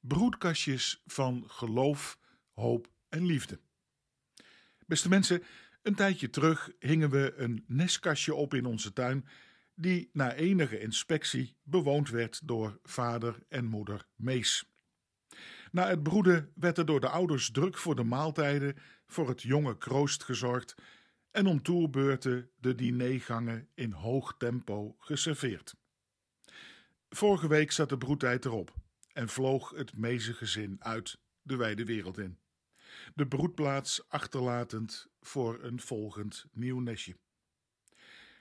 broedkastjes van geloof, hoop en liefde. Beste mensen, een tijdje terug hingen we een nestkastje op in onze tuin, die na enige inspectie bewoond werd door vader en moeder Mees. Na het broeden werd er door de ouders druk voor de maaltijden voor het jonge kroost gezorgd en om toerbeurten de dinergangen in hoog tempo geserveerd. Vorige week zat de broedtijd erop en vloog het gezin uit de wijde wereld in. De broedplaats achterlatend voor een volgend nieuw nestje.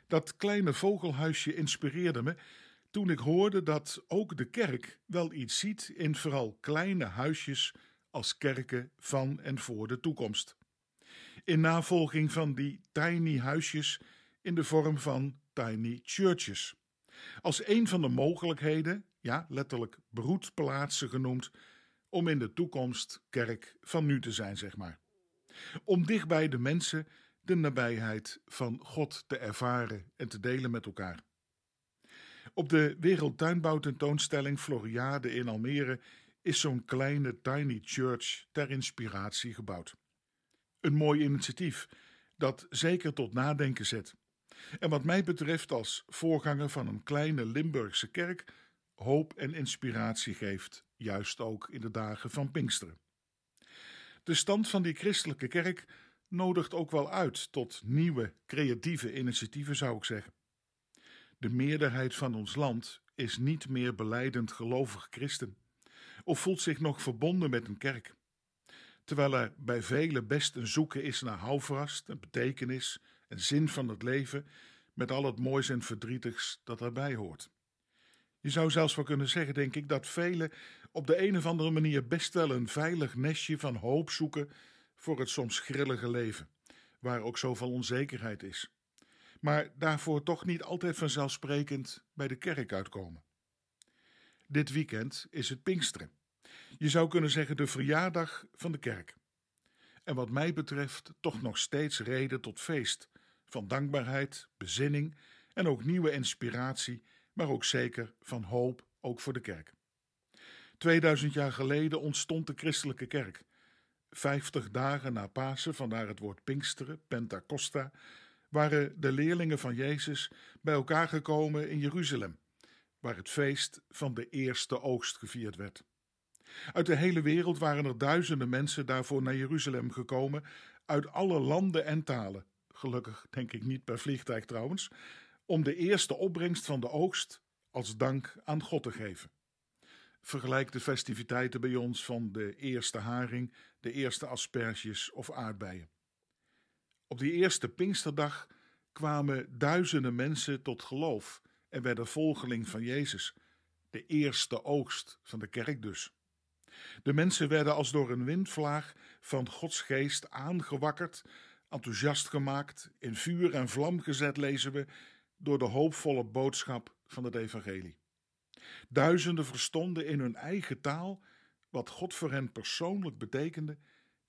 Dat kleine vogelhuisje inspireerde me toen ik hoorde dat ook de kerk wel iets ziet in vooral kleine huisjes als kerken van en voor de toekomst. In navolging van die tiny huisjes in de vorm van tiny churches. Als een van de mogelijkheden, ja, letterlijk broedplaatsen genoemd, om in de toekomst kerk van nu te zijn, zeg maar. Om dichtbij de mensen de nabijheid van God te ervaren en te delen met elkaar. Op de Wereldtuinbouwtentoonstelling Floriade in Almere is zo'n kleine tiny church ter inspiratie gebouwd. Een mooi initiatief dat zeker tot nadenken zet. En wat mij betreft als voorganger van een kleine Limburgse kerk hoop en inspiratie geeft, juist ook in de dagen van Pinksteren. De stand van die christelijke kerk nodigt ook wel uit tot nieuwe creatieve initiatieven, zou ik zeggen. De meerderheid van ons land is niet meer beleidend gelovig christen of voelt zich nog verbonden met een kerk. Terwijl er bij velen best een zoeken is naar houvast, een betekenis, een zin van het leven, met al het moois en verdrietigs dat daarbij hoort. Je zou zelfs wel kunnen zeggen, denk ik, dat velen op de een of andere manier best wel een veilig nestje van hoop zoeken voor het soms grillige leven, waar ook zoveel onzekerheid is maar daarvoor toch niet altijd vanzelfsprekend bij de kerk uitkomen. Dit weekend is het Pinksteren. Je zou kunnen zeggen de verjaardag van de kerk. En wat mij betreft toch nog steeds reden tot feest, van dankbaarheid, bezinning en ook nieuwe inspiratie, maar ook zeker van hoop, ook voor de kerk. 2000 jaar geleden ontstond de christelijke kerk. Vijftig dagen na Pasen, vandaar het woord Pinksteren, Pentacosta, waren de leerlingen van Jezus bij elkaar gekomen in Jeruzalem, waar het feest van de eerste oogst gevierd werd. Uit de hele wereld waren er duizenden mensen daarvoor naar Jeruzalem gekomen, uit alle landen en talen. Gelukkig denk ik niet per vliegtuig trouwens, om de eerste opbrengst van de oogst als dank aan God te geven. Vergelijk de festiviteiten bij ons van de eerste haring, de eerste asperges of aardbeien. Op die eerste Pinksterdag kwamen duizenden mensen tot geloof en werden volgeling van Jezus, de eerste oogst van de kerk dus. De mensen werden als door een windvlaag van Gods geest aangewakkerd, enthousiast gemaakt, in vuur en vlam gezet, lezen we, door de hoopvolle boodschap van het Evangelie. Duizenden verstonden in hun eigen taal wat God voor hen persoonlijk betekende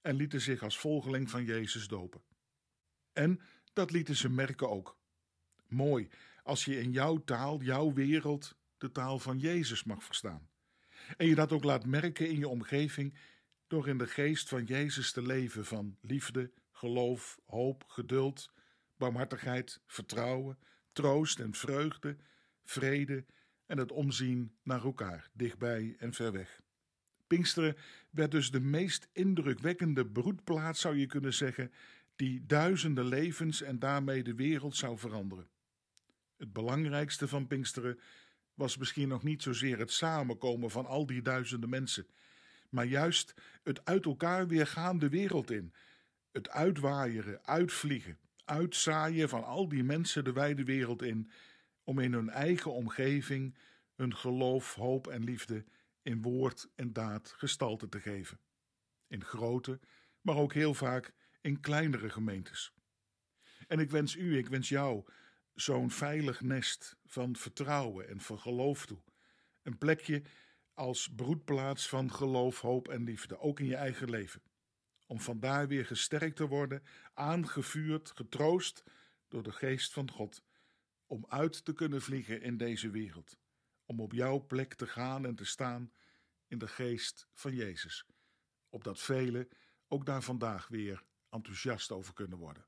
en lieten zich als volgeling van Jezus dopen. En dat lieten ze merken ook. Mooi als je in jouw taal, jouw wereld, de taal van Jezus mag verstaan. En je dat ook laat merken in je omgeving door in de geest van Jezus te leven van liefde, geloof, hoop, geduld, barmhartigheid, vertrouwen, troost en vreugde, vrede en het omzien naar elkaar, dichtbij en ver weg. Pinksteren werd dus de meest indrukwekkende broedplaats, zou je kunnen zeggen, die duizenden levens en daarmee de wereld zou veranderen. Het belangrijkste van Pinksteren was misschien nog niet zozeer het samenkomen van al die duizenden mensen, maar juist het uit elkaar weer gaan de wereld in, het uitwaaieren, uitvliegen, uitzaaien van al die mensen de wijde wereld in, om in hun eigen omgeving hun geloof, hoop en liefde in woord en daad gestalte te geven. In grote, maar ook heel vaak in kleinere gemeentes. En ik wens u, ik wens jou zo'n veilig nest van vertrouwen en van geloof toe. Een plekje als broedplaats van geloof, hoop en liefde, ook in je eigen leven. Om vandaar weer gesterkt te worden, aangevuurd, getroost door de geest van God, om uit te kunnen vliegen in deze wereld. Om op jouw plek te gaan en te staan in de geest van Jezus, opdat velen ook daar vandaag weer enthousiast over kunnen worden.